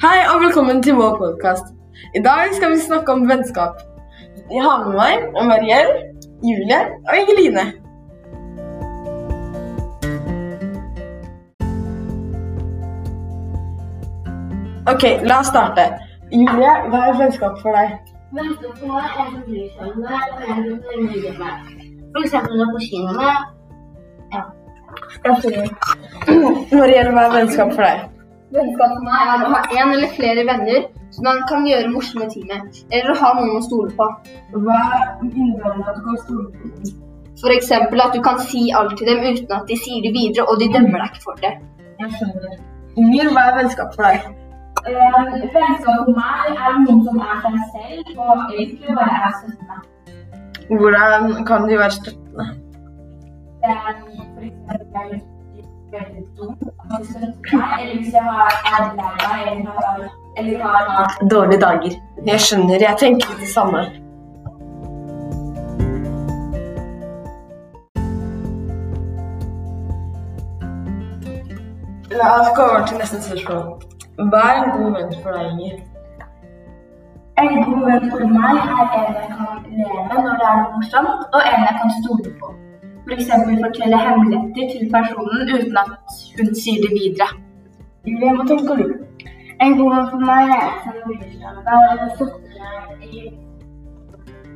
Hei og velkommen til vår podkast. I dag skal vi snakke om vennskap. Jeg har med meg Mariell, Julie og Ingeline. Ok, la oss starte. Julie, hva er vennskap for deg? Vennskap for meg er som bryr seg om deg, og en som nøyer meg. For eksempel på kino Ja. Mariell, hva er vennskap for deg? Vennskap for meg er å ha en eller flere venner som man kan gjøre morsomme ting med, eller å ha noen å stole på. Hva innebærer at du kan stole på? Eksempel at du kan si alt til dem uten at de sier det videre, og de dømmer deg ikke for det. Jeg skjønner. Inger, hva er vennskap for deg? Um, vennskap for meg er noen som er seg selv, og egentlig bare er støttende. Hvordan kan de være støttende? Eller hvis jeg har er lei meg, eller har, eller har hatt Dårlige dager. Jeg skjønner. Jeg tenker det samme. La oss gå over til neste spørsmål. Hva er en god venn for deg, Inger? En god venn for meg er en jeg kan leve når det er noe morsomt, og en jeg kan stole på. F.eks. fortelle hemmeligheter til personen uten at hun sier det videre. Julie, hva tenker du? En god venn for meg er seg om deg, og støtter deg i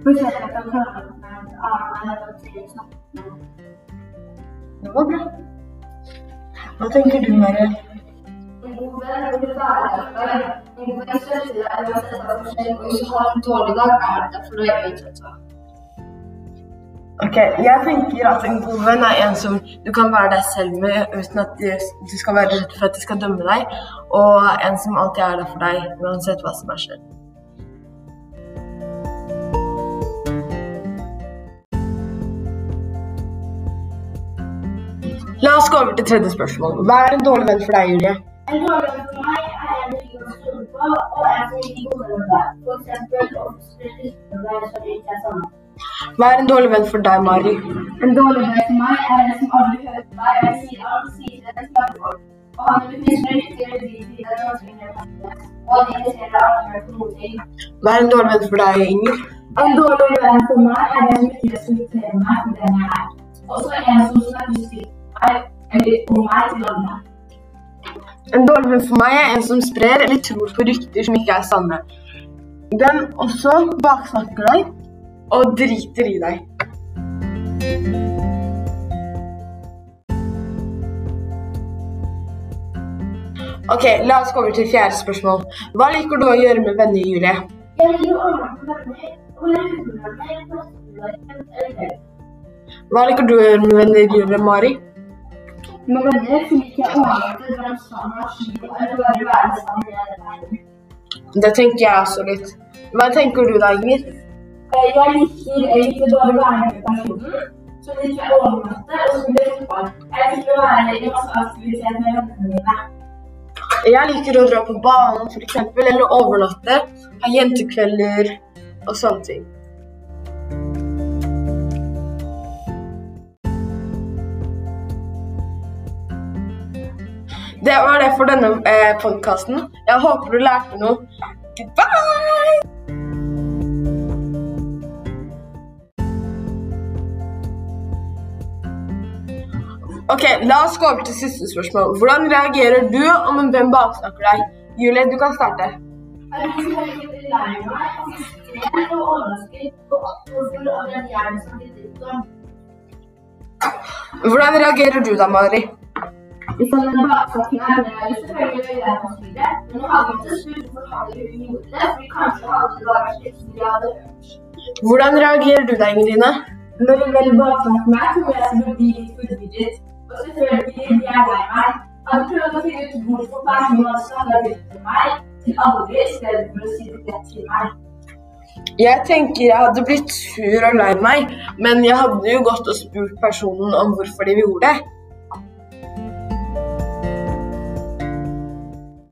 For eksempel kan klare med en annen eller til å snakke med noen. Det var bra. Hva tenker du, Mari? En god venn vil være der. En god venn støtter deg uansett hva som skjer, og hvis du har en dårlig dag, er det for deg uansett hva. Ok, Jeg tenker at en god venn er en som du kan være deg selv med uten at du, skal være redd for at de skal dømme deg, og en som alltid er der for deg uansett hva som er skjedd. La oss gå over til tredje spørsmål. Hva er en dårlig venn for deg, Julie? En dårlig venn for meg er Hva er en dårlig venn for deg, Mari? En dårlig venn for meg er en som aldri hører på deg, eller sier alt du sier til en snakker folk. Og han eller i du ringer henne, og han deg aldri for noen ting. Hva er en dårlig venn for deg, Inger? En dårlig venn for meg er en som ikke respekterer meg for den jeg er. Også en som snakker stygt meg, om meg til andre. En dårlig venn for meg er en som sprer eller tror på rykter som ikke er sanne. Den også baksnakker deg og driter i deg. Ok, La oss gå over til fjerde spørsmål. Hva liker du å gjøre med venner, Julie? Jeg liker å være med venner, Hva liker du å gjøre med venner, Julie Mari? Med det så ikke jeg å overnatte, dra sammen av ski eller bare være sammen med venner. Det tenker jeg også litt. Hva tenker du da, Inger? Jeg liker egentlig bare å være med personen. Så liker jeg overnatte og spille fotball. Jeg liker å være i masse aktivitet med vennene mine. Jeg liker å dra på banen eksempel, eller overnatte, ha jentekvelder og sånne ting. Det var det for denne eh, podkasten. Jeg håper du lærte noe. Goodbye! Ok, La oss gå over til siste spørsmål. Hvordan reagerer du om en venn baksnakker deg? Julie, du kan starte. Jeg liker å lei meg frustrert og overrasket over at jeg den dritt om. Hvordan reagerer du da, Mari? Hvis han baksatt meg, er det selvfølgelig jeg som sier det. Men nå hadde jeg ikke spurt hvorfor hadde hun gjort det, for kanskje hadde det vært slik som de hadde hørt. Hvordan reagerer du da, Ingeline? Når en vel baksnakker meg, kommer jeg til å bli litt forvirret. Og selvfølgelig blir jeg lei meg. Han prøvde å finne ut hvorfor personen hadde snakket dritt til meg, til aldri, i stedet for å si det rett til meg. Jeg tenker jeg hadde blitt sur og lei meg, men jeg hadde jo gått og spurt personen om hvorfor de gjorde det.